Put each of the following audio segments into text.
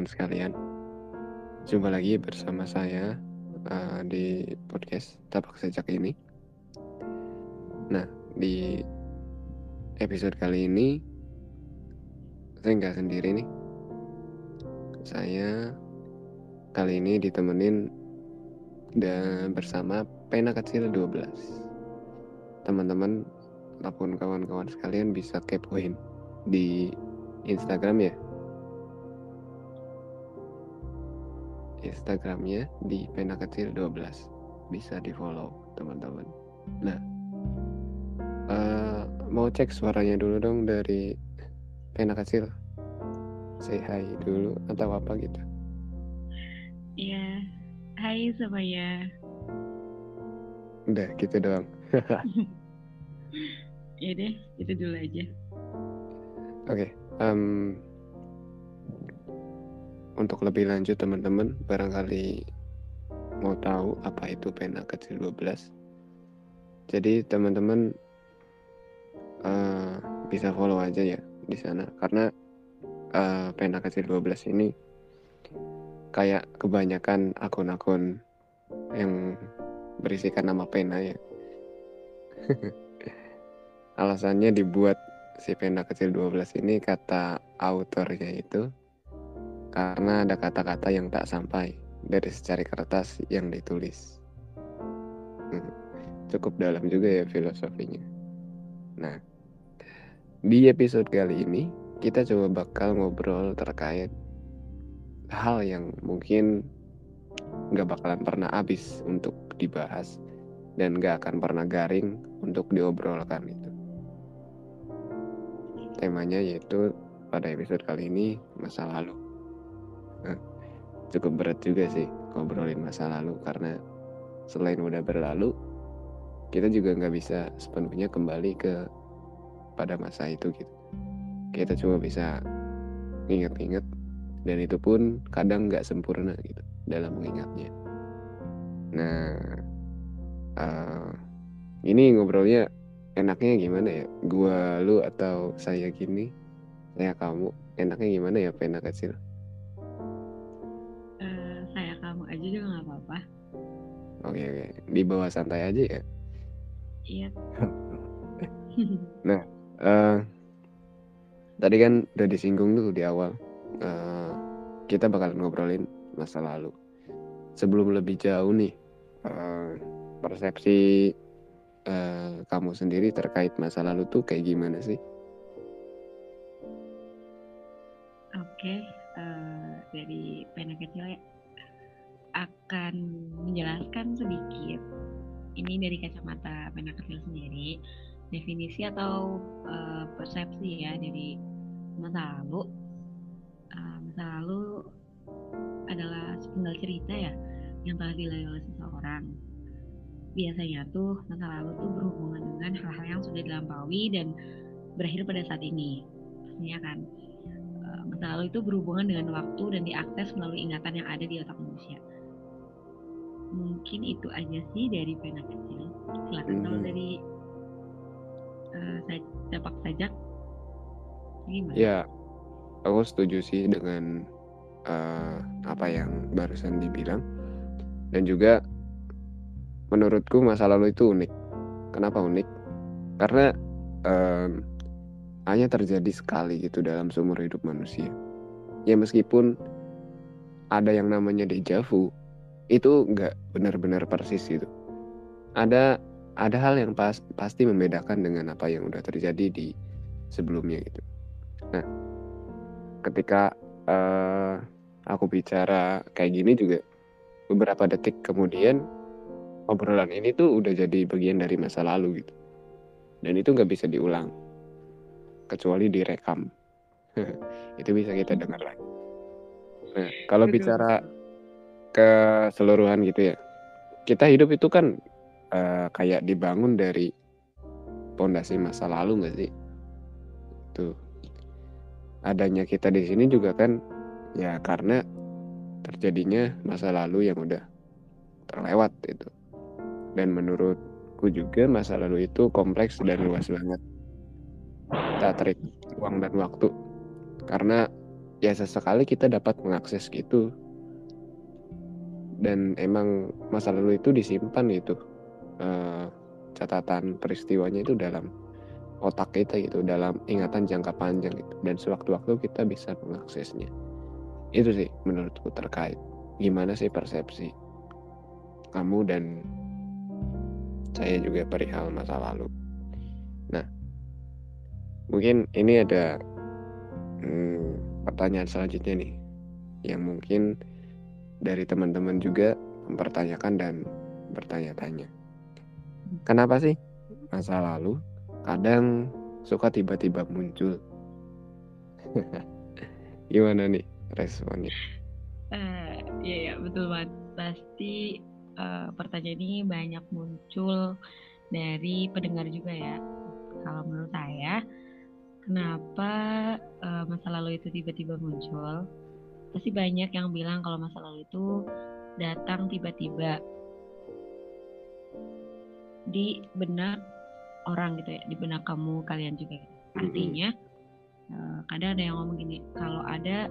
kawan-kawan sekalian. Jumpa lagi bersama saya uh, di podcast Tapak Sejak ini. Nah, di episode kali ini saya nggak sendiri nih. Saya kali ini ditemenin dan bersama Pena Kecil 12. Teman-teman ataupun kawan-kawan sekalian bisa kepoin di Instagram ya Instagramnya di pena kecil 12 bisa di follow teman-teman. Nah uh, mau cek suaranya dulu dong dari pena kecil. Say hi dulu atau apa gitu. Iya. Hai semuanya. Udah gitu doang. Ya deh itu dulu aja. Oke okay, um, untuk lebih lanjut teman-teman barangkali mau tahu apa itu pena kecil 12 jadi teman-teman uh, bisa follow aja ya di sana. Karena uh, pena kecil 12 ini kayak kebanyakan akun-akun yang berisikan nama pena ya. Alasannya dibuat si pena kecil 12 ini kata autornya itu karena ada kata-kata yang tak sampai dari secari kertas yang ditulis. Hmm, cukup dalam juga ya filosofinya. Nah, di episode kali ini kita coba bakal ngobrol terkait hal yang mungkin nggak bakalan pernah habis untuk dibahas dan nggak akan pernah garing untuk diobrolkan itu. Temanya yaitu pada episode kali ini masa lalu cukup berat juga sih ngobrolin masa lalu karena selain udah berlalu kita juga nggak bisa sepenuhnya kembali ke pada masa itu gitu. Kita cuma bisa inget-inget dan itu pun kadang nggak sempurna gitu dalam mengingatnya. Nah uh, ini ngobrolnya enaknya gimana ya? Gua lu atau saya gini saya kamu enaknya gimana ya pena kecil Oke oke, di bawah santai aja ya. Iya. nah, uh, tadi kan udah disinggung tuh di awal. Uh, kita bakal ngobrolin masa lalu. Sebelum lebih jauh nih, uh, persepsi uh, kamu sendiri terkait masa lalu tuh kayak gimana sih? Oke, uh, dari pena kecil ya akan menjelaskan sedikit ini dari kacamata pena kecil sendiri definisi atau uh, persepsi ya dari masa lalu. Uh, masa lalu adalah sepenggal cerita ya yang telah dilalui oleh seseorang. Biasanya tuh masa lalu tuh berhubungan dengan hal-hal yang sudah dilampaui dan berakhir pada saat ini. Pastinya kan uh, masa lalu itu berhubungan dengan waktu dan diakses melalui ingatan yang ada di otak manusia mungkin itu aja sih dari pena kecil. Silakan hmm. kalau dari uh, saya sepak saja gimana? Ya aku setuju sih dengan uh, apa yang barusan dibilang. Dan juga menurutku masa lalu itu unik. Kenapa unik? Karena um, hanya terjadi sekali gitu dalam seumur hidup manusia. Ya meskipun ada yang namanya deja vu itu nggak benar-benar persis gitu. Ada ada hal yang pas, pasti membedakan dengan apa yang udah terjadi di sebelumnya gitu. Nah ketika uh, aku bicara kayak gini juga beberapa detik kemudian obrolan ini tuh udah jadi bagian dari masa lalu gitu. Dan itu nggak bisa diulang kecuali direkam. Itu bisa kita dengar lagi. Nah kalau bicara keseluruhan gitu ya. Kita hidup itu kan uh, kayak dibangun dari pondasi masa lalu nggak sih? Tuh. Adanya kita di sini juga kan ya karena terjadinya masa lalu yang udah terlewat itu dan menurutku juga masa lalu itu kompleks dan luas banget. Tak tarik uang dan waktu. Karena ya sesekali kita dapat mengakses gitu dan emang masa lalu itu disimpan itu uh, catatan peristiwanya itu dalam otak kita gitu dalam ingatan jangka panjang gitu. Dan sewaktu-waktu kita bisa mengaksesnya. Itu sih menurutku terkait. Gimana sih persepsi kamu dan saya juga perihal masa lalu? Nah mungkin ini ada hmm, pertanyaan selanjutnya nih. Yang mungkin dari teman-teman juga mempertanyakan dan bertanya-tanya. Kenapa sih masa lalu kadang suka tiba-tiba muncul? Gimana nih responnya? Uh, ya ya betul banget. Pasti uh, pertanyaan ini banyak muncul dari pendengar juga ya. Kalau menurut saya kenapa uh, masa lalu itu tiba-tiba muncul pasti banyak yang bilang kalau masa lalu itu datang tiba-tiba di benak orang gitu ya di benak kamu kalian juga artinya uh, kadang ada yang ngomong gini kalau ada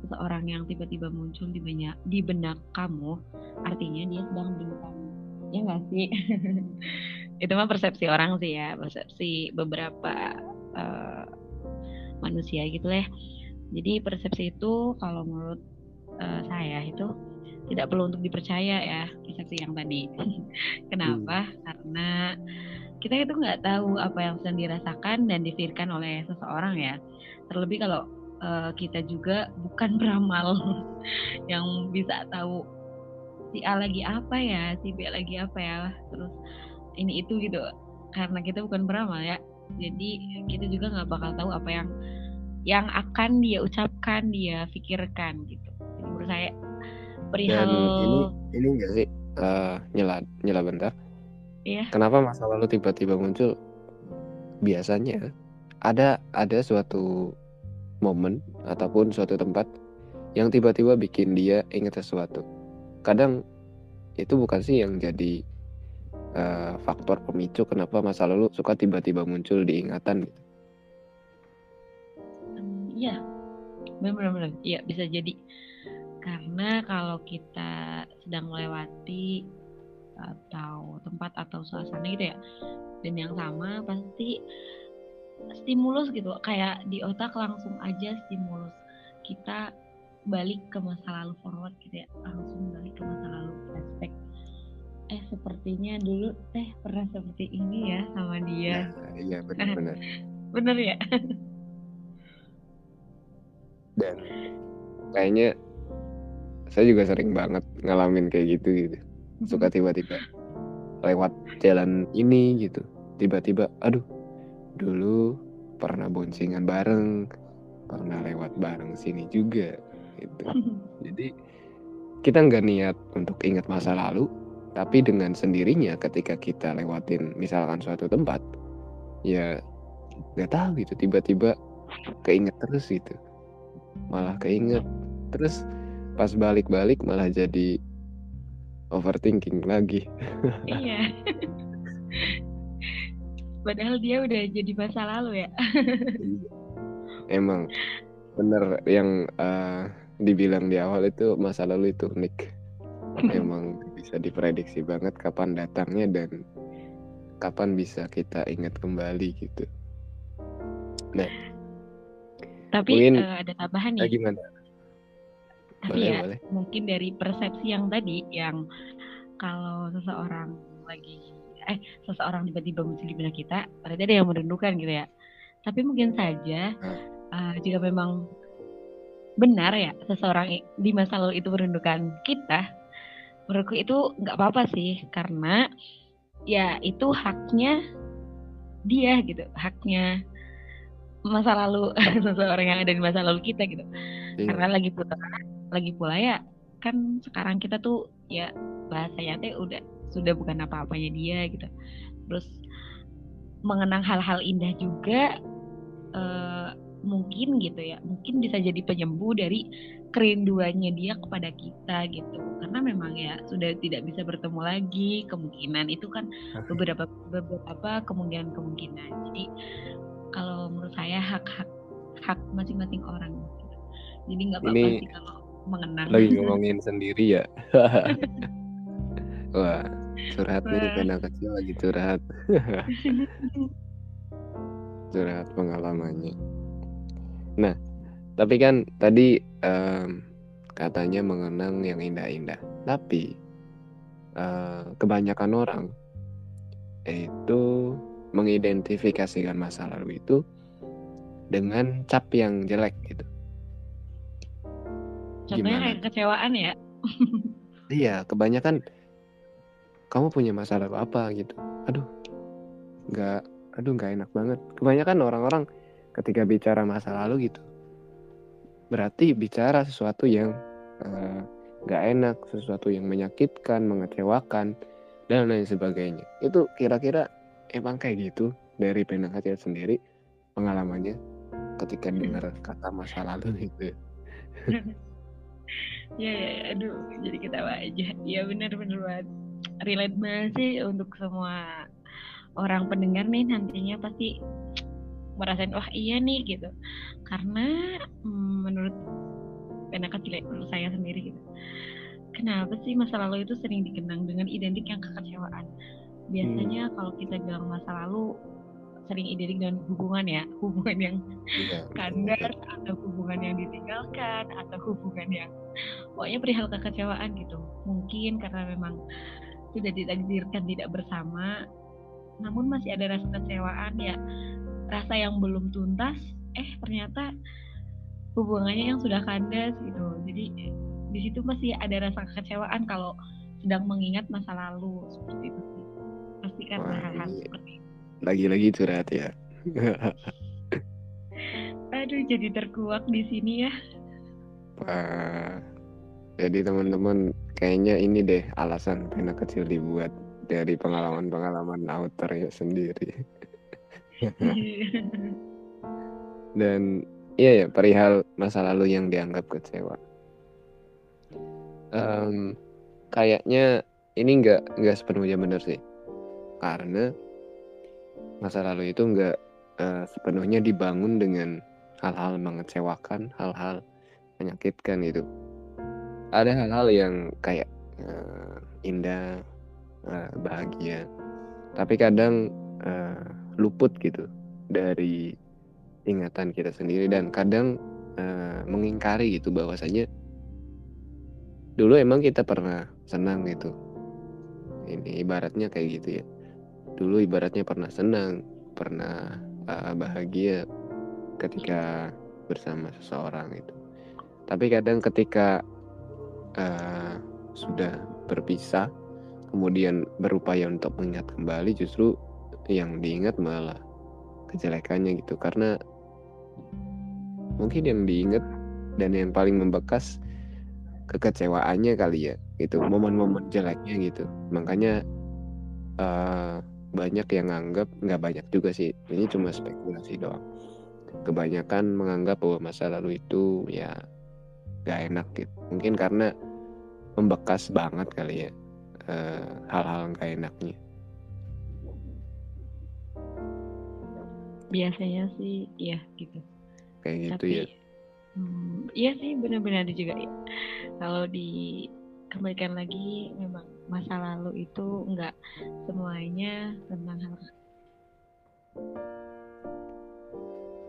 seseorang yang tiba-tiba muncul di banyak di benak kamu artinya dia sedang bunuh kamu ya nggak sih? Itu mah persepsi orang sih ya persepsi beberapa uh, manusia gitu lah jadi persepsi itu kalau menurut uh, saya itu tidak perlu untuk dipercaya ya persepsi yang tadi. Kenapa? Hmm. Karena kita itu nggak tahu apa yang sedang dirasakan dan dipikirkan oleh seseorang ya. Terlebih kalau uh, kita juga bukan beramal yang bisa tahu si A lagi apa ya, si B lagi apa ya, terus ini itu gitu. Karena kita bukan beramal ya, jadi kita juga nggak bakal tahu apa yang yang akan dia ucapkan dia pikirkan gitu. Jadi menurut saya perihal Dan ini ini enggak sih? Uh, nyela nyela bentar. Iya. Kenapa masa lalu tiba-tiba muncul? Biasanya ada ada suatu momen ataupun suatu tempat yang tiba-tiba bikin dia ingat sesuatu. Kadang itu bukan sih yang jadi uh, faktor pemicu kenapa masa lalu suka tiba-tiba muncul di ingatan gitu Iya, benar-benar. Iya, bisa jadi. Karena kalau kita sedang melewati atau tempat atau suasana gitu ya, dan yang sama pasti stimulus gitu, kayak di otak langsung aja stimulus kita balik ke masa lalu forward gitu ya, langsung balik ke masa lalu flashback. Eh sepertinya dulu teh pernah seperti ini ya sama dia. Nah, iya benar-benar. bener ya. dan kayaknya saya juga sering banget ngalamin kayak gitu gitu. Suka mm-hmm. tiba-tiba lewat jalan ini gitu. Tiba-tiba aduh dulu pernah boncengan bareng pernah lewat bareng sini juga gitu. Jadi kita nggak niat untuk ingat masa lalu tapi dengan sendirinya ketika kita lewatin misalkan suatu tempat ya nggak tahu gitu tiba-tiba keinget terus gitu malah keinget. Terus pas balik-balik malah jadi overthinking lagi. Iya. Padahal dia udah jadi masa lalu ya. Iya. emang. Bener yang uh, dibilang di awal itu masa lalu itu unik. Emang bisa diprediksi banget kapan datangnya dan kapan bisa kita ingat kembali gitu. Nah tapi mungkin, uh, ada tambahan nih. Gimana? Tapi boleh, ya boleh. mungkin dari persepsi yang tadi yang kalau seseorang lagi eh seseorang tiba-tiba muncul di benak kita, berarti ada yang merindukan gitu ya. Tapi mungkin saja uh, jika memang benar ya seseorang di masa lalu itu merindukan kita, menurutku itu nggak apa-apa sih karena ya itu haknya dia gitu, haknya masa lalu seseorang yang ada di masa lalu kita gitu. Iya. karena lagi pula lagi pula ya kan sekarang kita tuh ya bahasanya teh udah sudah bukan apa-apanya dia gitu. Terus mengenang hal-hal indah juga uh, mungkin gitu ya mungkin bisa jadi penyembuh dari kerinduannya dia kepada kita gitu. Karena memang ya sudah tidak bisa bertemu lagi kemungkinan itu kan beberapa beberapa kemungkinan kemungkinan jadi kalau menurut saya hak hak masing-masing orang. Jadi nggak apa-apa sih kalau mengenang. lagi ngomongin sendiri ya. Wah, curhat nih Wah. pena kecil lagi curhat. curhat pengalamannya. Nah, tapi kan tadi em, katanya mengenang yang indah-indah. Tapi eh, kebanyakan orang itu mengidentifikasikan masa lalu itu dengan cap yang jelek gitu. Contohnya Gimana kayak kekecewaan ya. Iya, kebanyakan kamu punya masa lalu apa gitu. Aduh, nggak, aduh nggak enak banget. Kebanyakan orang-orang ketika bicara masa lalu gitu, berarti bicara sesuatu yang nggak enak, sesuatu yang menyakitkan, mengecewakan, dan lain sebagainya. Itu kira-kira emang kayak gitu dari kecil sendiri pengalamannya ketika dengar kata masa lalu gitu. ya, ya, ya, aduh, jadi ketawa aja. Iya benar-benar banget. Relate banget sih untuk semua orang pendengar nih nantinya pasti merasain wah iya nih gitu. Karena mm, menurut kecil menurut saya sendiri gitu. Kenapa sih masa lalu itu sering dikenang dengan identik yang kekecewaan? Biasanya kalau kita bilang masa lalu sering identik dengan hubungan ya, hubungan yang Iya. kandas atau hubungan yang ditinggalkan atau hubungan yang pokoknya perihal kekecewaan gitu. Mungkin karena memang sudah ditakdirkan tidak bersama namun masih ada rasa kecewaan ya. Rasa yang belum tuntas eh ternyata hubungannya yang sudah kandas gitu. Jadi di situ masih ada rasa kekecewaan kalau sedang mengingat masa lalu seperti itu pasti hal-hal seperti itu Lagi-lagi curhat ya. aduh jadi terkuak di sini ya Wah, jadi teman-teman kayaknya ini deh alasan pena kecil dibuat dari pengalaman-pengalaman authornya sendiri. Dan iya ya perihal masa lalu yang dianggap kecewa. Em, kayaknya ini nggak nggak sepenuhnya benar sih, karena masa lalu itu nggak eh, sepenuhnya dibangun dengan hal-hal mengecewakan, hal-hal menyakitkan gitu. Ada hal-hal yang kayak eh, indah, eh, bahagia, tapi kadang eh, luput gitu dari ingatan kita sendiri dan kadang eh, mengingkari gitu bahwasanya dulu emang kita pernah senang gitu. Ini ibaratnya kayak gitu ya. Dulu ibaratnya pernah senang, pernah eh, bahagia ketika bersama seseorang itu. Tapi kadang ketika eh, sudah berpisah, kemudian berupaya untuk mengingat kembali, justru yang diingat malah kejelekannya gitu. Karena mungkin yang diingat dan yang paling membekas kekecewaannya kali ya, gitu. Momen-momen jeleknya gitu. Makanya eh, banyak yang nganggap nggak banyak juga sih. Ini cuma spekulasi doang. Kebanyakan menganggap bahwa masa lalu itu ya gak enak gitu. Mungkin karena membekas banget kali ya eh, hal-hal gak enaknya. Biasanya sih iya gitu. Kayak gitu tapi ya. hmm, iya sih benar-benar ada juga ya. Kalau dikembalikan lagi memang masa lalu itu enggak semuanya tentang hal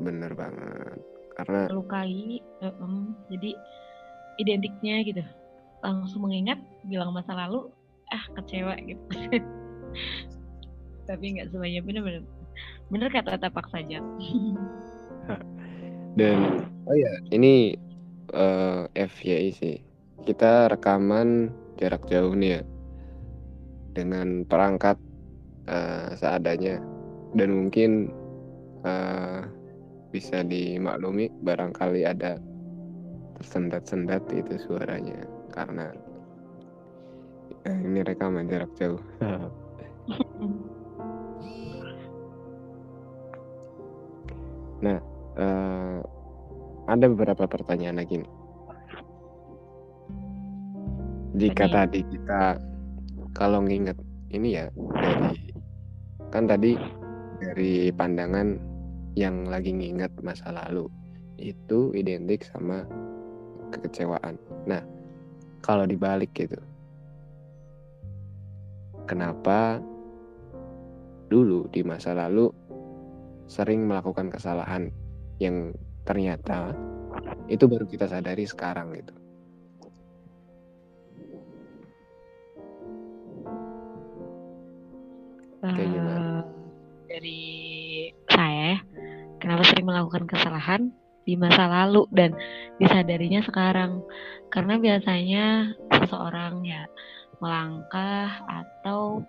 bener banget. Karena melukai eh, em, jadi identiknya gitu. Langsung mengingat bilang masa lalu ah kecewa gitu. Tapi nggak semuanya benar-benar bener kata tapak saja. Dan oh ya ini eh, FYI sih. Kita rekaman jarak jauh nih ya dengan perangkat eh, seadanya. Dan mungkin eh, bisa dimaklumi barangkali ada tersendat-sendat itu suaranya. Karena eh, ini rekaman jarak jauh. Eh, ada beberapa pertanyaan lagi nih. Jika tadi kita kalau nginget ini ya dari kan tadi dari pandangan yang lagi nginget masa lalu itu identik sama kekecewaan. Nah, kalau dibalik gitu, kenapa dulu di masa lalu sering melakukan kesalahan yang ternyata itu baru kita sadari sekarang gitu. Eh, dari saya ya, kenapa sering melakukan kesalahan di masa lalu dan disadarinya sekarang? Karena biasanya seseorang ya melangkah atau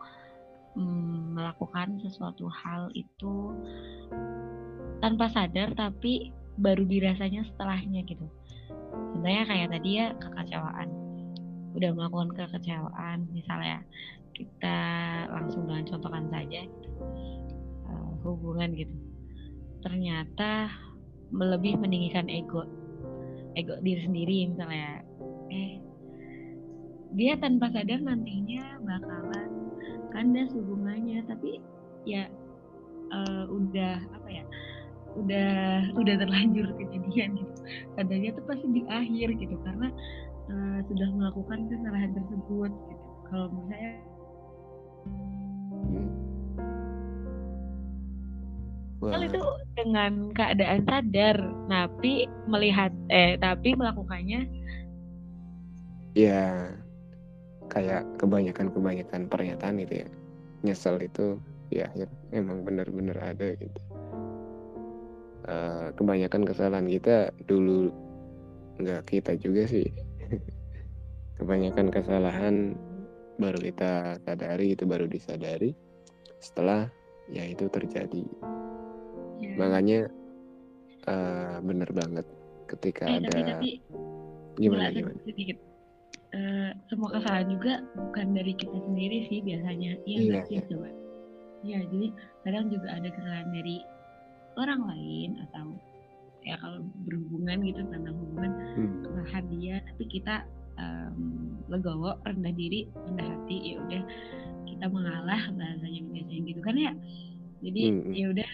mm, melakukan sesuatu hal itu tanpa sadar tapi baru dirasanya setelahnya gitu. Contohnya kayak tadi ya kekecewaan. Udah melakukan kekecewaan misalnya kita langsung dengan contohkan saja gitu, uh, hubungan gitu. Ternyata lebih meninggikan ego ego diri sendiri misalnya. Eh dia tanpa sadar nantinya bakalan kandas hubungannya. Tapi ya uh, udah apa ya udah udah terlanjur kejadian gitu. Kadarnya tuh pasti di akhir gitu. Karena uh, sudah melakukan kesalahan tersebut gitu. Kalau menurut saya Hal itu dengan keadaan sadar, tapi melihat eh tapi melakukannya ya kayak kebanyakan-kebanyakan pernyataan itu ya. Nyesel itu ya, ya emang benar-benar ada gitu. Uh, kebanyakan kesalahan kita dulu nggak kita juga sih. kebanyakan kesalahan baru kita sadari itu baru disadari. Setelah ya itu terjadi. Yeah. makanya uh, bener banget ketika eh, ada tapi, tapi, gimana gimana? sedikit uh, semua kesalahan juga bukan dari kita sendiri sih biasanya. Iya yeah, sih coba ya jadi kadang juga ada kesalahan dari orang lain atau ya kalau berhubungan gitu tentang hubungan hmm. kesalahan dia tapi kita um, legowo rendah diri rendah hati ya udah kita mengalah bahasanya biasanya gitu kan ya jadi hmm. hmm. ya udah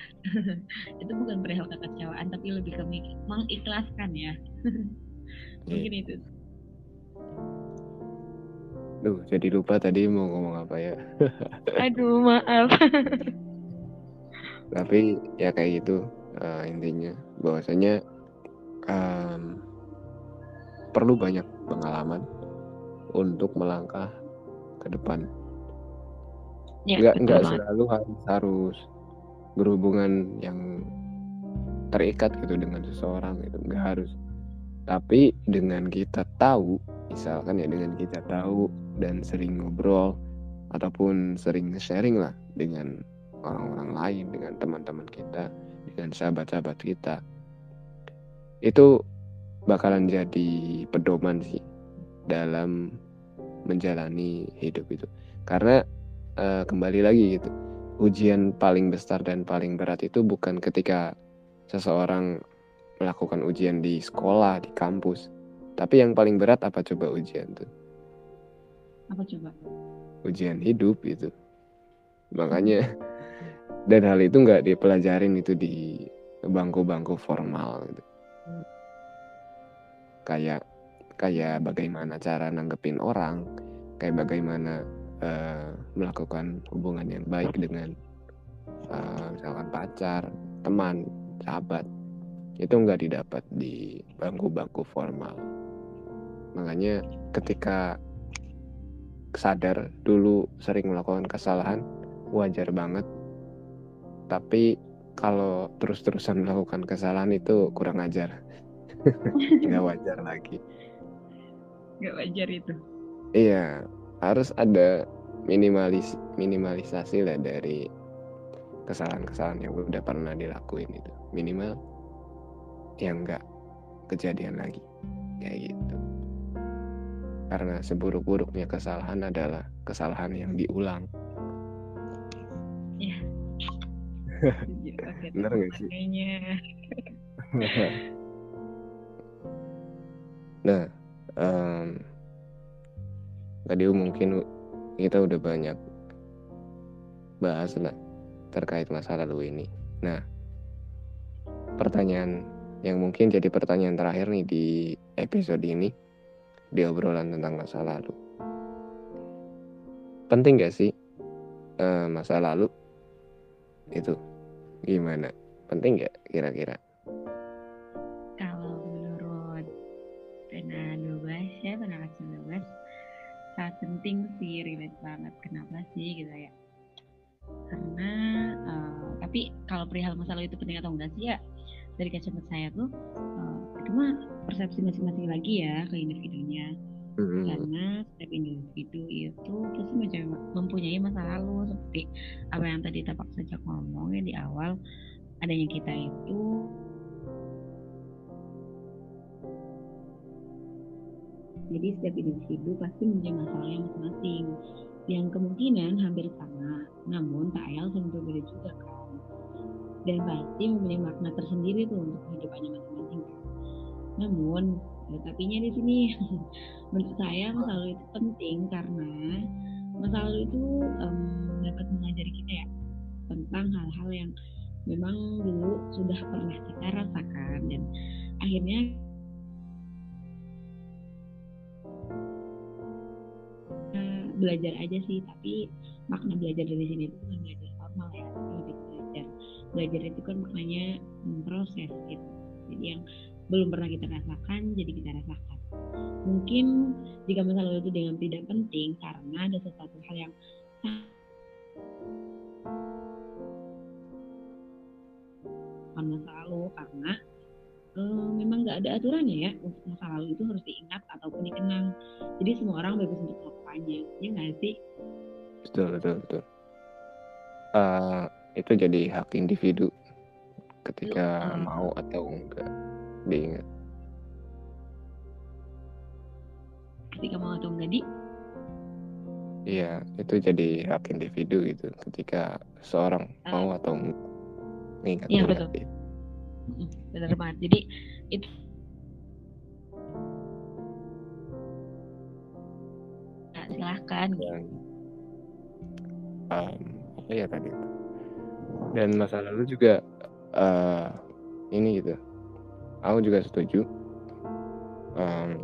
itu bukan perihal kekecewaan tapi lebih ke mengikhlaskan ya mungkin itu Duh, jadi lupa tadi mau ngomong apa ya. Aduh, maaf. Tapi ya kayak gitu uh, intinya bahwasanya um, perlu banyak pengalaman untuk melangkah ke depan. Ya, nggak nggak selalu harus harus berhubungan yang terikat gitu dengan seseorang itu nggak harus. Tapi dengan kita tahu misalkan ya dengan kita tahu dan sering ngobrol ataupun sering sharing lah dengan orang-orang lain dengan teman-teman kita dengan sahabat-sahabat kita itu bakalan jadi pedoman sih dalam menjalani hidup itu karena uh, kembali lagi gitu ujian paling besar dan paling berat itu bukan ketika seseorang melakukan ujian di sekolah, di kampus. Tapi yang paling berat apa coba ujian tuh? Apa coba? Ujian hidup itu. Makanya dan hal itu nggak dipelajarin itu di bangku-bangku formal gitu. Kayak kayak bagaimana cara nanggepin orang, kayak bagaimana uh, melakukan hubungan yang baik dengan uh, misalkan pacar, teman, sahabat itu nggak didapat di bangku-bangku formal. Makanya ketika sadar dulu sering melakukan kesalahan wajar banget. Tapi kalau terus-terusan melakukan kesalahan itu kurang ajar. nggak wajar lagi. Nggak wajar itu. Iya, harus ada minimalis minimalisasi lah dari kesalahan-kesalahan yang udah pernah dilakuin itu. Minimal yang enggak kejadian lagi kayak gitu. Karena seburuk-buruknya kesalahan adalah kesalahan yang diulang. Ya bener gak sih nah um, tadi mungkin kita udah banyak bahas lah terkait masa lalu ini. Nah, pertanyaan yang mungkin jadi pertanyaan terakhir nih di episode ini di obrolan tentang masa lalu. Penting gak sih uh, masa lalu itu gimana? Penting gak kira-kira? Penting sih, relate banget. Kenapa sih gitu ya? Karena uh, tapi kalau perihal masa lalu itu penting atau enggak sih ya dari kacamata saya tuh uh, itu mah persepsi masing-masing lagi ya ke individunya hmm. karena setiap individu itu pasti mempunyai masa lalu seperti apa yang tadi tapak sejak ngomong ya di awal adanya kita itu jadi setiap individu pasti mempunyai masalahnya masing-masing. Yang kemungkinan hampir sama namun tak ayal berbeda juga kan. Dan pasti mempunyai makna tersendiri tuh untuk kehidupannya masing-masing namun ya, tapinya di sini menurut saya masa itu penting karena masa itu um, dapat mengajari kita ya tentang hal-hal yang memang dulu sudah pernah kita rasakan dan akhirnya belajar aja sih tapi makna belajar dari sini itu bukan belajar formal ya lebih belajar. Belajar itu kan maknanya proses gitu. Jadi yang belum pernah kita rasakan jadi kita rasakan. Mungkin jika masa lalu itu dengan tidak penting karena ada sesuatu hal yang masa lalu karena uh, memang nggak ada aturannya ya untuk masa lalu itu harus diingat ataupun dikenang. Jadi semua orang bebas untuk melakukannya ya nggak sih? Betul betul betul. Uh, itu jadi hak individu ketika uh, mau atau enggak diingat. Ketika mau atau enggak di? Iya itu jadi hak individu gitu ketika seorang uh, mau atau mengingat iya betul. itu. Benar banget. Jadi itu nah, silahkan. Dan um, apa ya tadi dan masa lalu juga uh, ini gitu. Aku juga setuju. Um,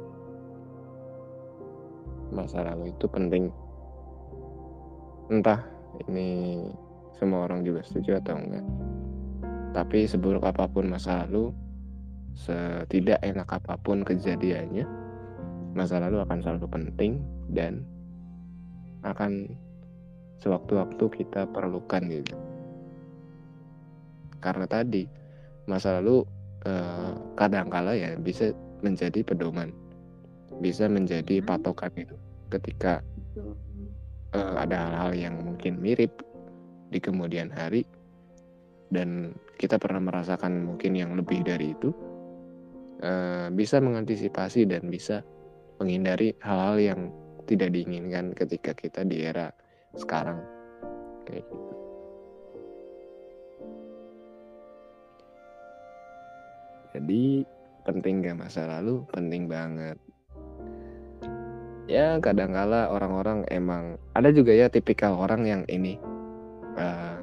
masa lalu itu penting. Entah ini semua orang juga setuju atau enggak tapi seburuk apa pun masa lalu setidak enak apa pun kejadiannya masa lalu akan selalu penting dan akan sewaktu-waktu kita perlukan gitu. Karena tadi masa lalu eh, kadangkala ya bisa menjadi pedoman, bisa menjadi hmm. patokan itu ketika eh, ada hal-hal yang mungkin mirip di kemudian hari dan kita pernah merasakan mungkin yang lebih dari itu eh, bisa mengantisipasi dan bisa menghindari hal-hal yang tidak diinginkan ketika kita di era sekarang kayak gitu. Jadi penting gak masa lalu? Penting banget. Ya kadangkala orang-orang emang ada juga ya tipikal orang yang ini uh,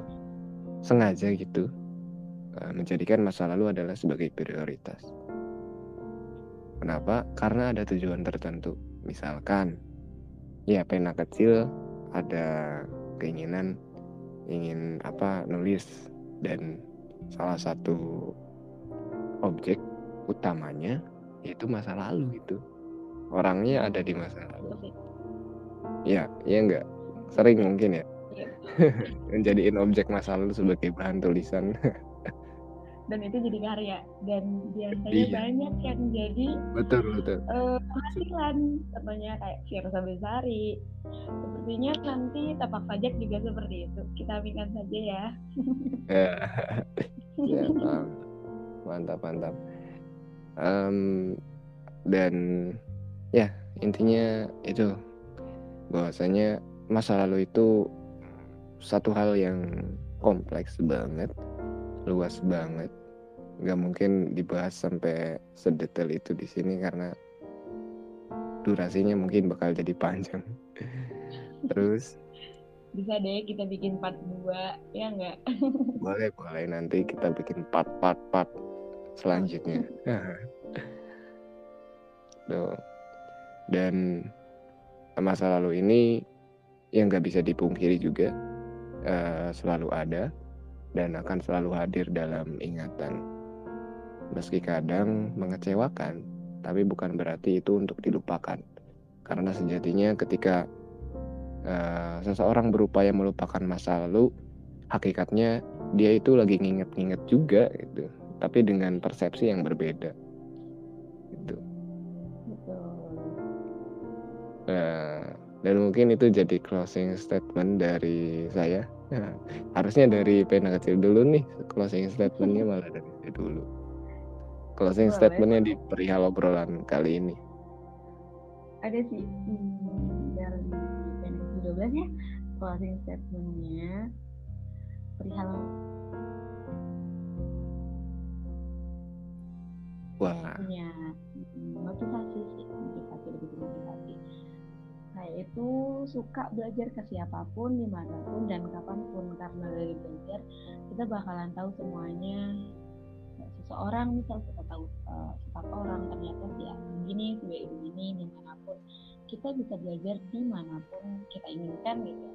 sengaja gitu uh, menjadikan masa lalu adalah sebagai prioritas. Kenapa? Karena ada tujuan tertentu. Misalkan, ya pena kecil ada keinginan ingin apa nulis dan salah satu objek utamanya itu masa lalu itu orangnya ada di masa lalu ya ya enggak sering mungkin ya. Menjadiin objek masa lalu sebagai bahan tulisan. Dan itu jadi karya. Dan biasanya iya. banyak yang jadi betul betul. uh, penghasilan contohnya kayak Firsa Besari sepertinya nanti tapak pajak juga seperti itu. Kita aminkan saja ya. Ya, ya mantap mantap. Um, dan ya intinya itu. Bahwasanya masa lalu itu satu hal yang kompleks banget luas banget. Nggak mungkin dibahas sampai sedetail itu di sini karena durasinya mungkin bakal jadi panjang. Terus? Bisa deh kita bikin part 2 ya enggak boleh boleh. Nanti kita bikin part part part selanjutnya. Tuh. Dan masa lalu ini yang nggak bisa dipungkiri juga uh, selalu ada dan akan selalu hadir dalam ingatan. Meski kadang mengecewakan, tapi bukan berarti itu untuk dilupakan. Karena sejatinya ketika uh, seseorang berupaya melupakan masa lalu, hakikatnya dia itu lagi nginget-nginget juga gitu, tapi dengan persepsi yang berbeda. Gitu. Uh, dan mungkin itu jadi closing statement dari saya. Nah, harusnya dari pena kecil dulu nih closing statementnya malah dari saya dulu. Closing Boleh. statementnya di perihal obrolan kali ini. Ada sih hmm, dari pena kecil 12 ya closing statementnya perihal Wah. Ya, motivasi saya itu suka belajar ke siapa pun, di mana pun, dan kapan pun. Karena dari belajar, kita bakalan tahu semuanya. Seseorang misal kita tahu uh, sifat orang, ternyata dia begini, dia begini, di mana pun. Kita bisa belajar di mana pun kita inginkan gitu.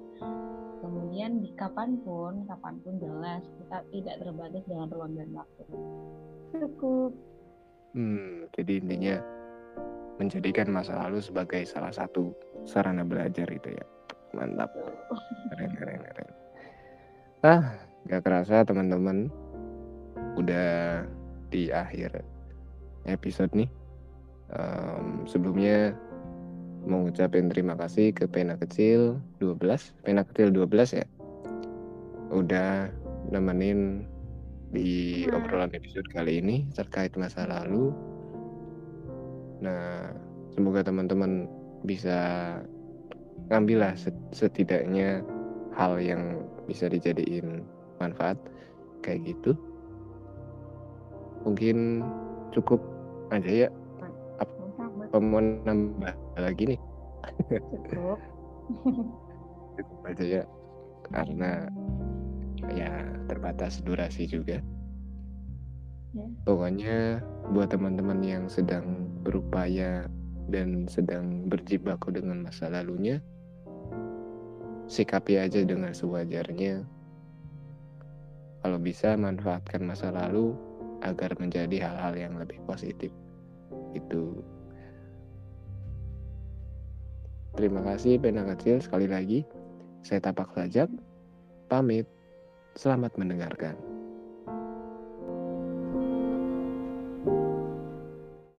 Kemudian di kapan pun, kapan pun jelas kita tidak terbatas dengan ruang dan waktu. Cukup. Hmm, jadi intinya menjadikan masa lalu sebagai salah satu sarana belajar itu ya. Mantap. Keren keren keren. Ah gak kerasa teman-teman. Udah di akhir episode nih. Um, sebelumnya mau ngucapin terima kasih ke pena kecil 12 pena kecil 12 ya. Udah nemenin di obrolan episode kali ini terkait masa lalu Nah, semoga teman-teman bisa ngambil lah setidaknya hal yang bisa dijadiin manfaat kayak gitu. Mungkin cukup aja ya. Apa mau nambah lagi nih? Cukup. cukup aja ya. Karena ya terbatas durasi juga. Ya. Pokoknya buat teman-teman yang sedang berupaya dan sedang berjibaku dengan masa lalunya, sikapi aja dengan sewajarnya. Kalau bisa manfaatkan masa lalu agar menjadi hal-hal yang lebih positif. Itu. Terima kasih pena kecil sekali lagi. Saya tapak saja. Pamit. Selamat mendengarkan.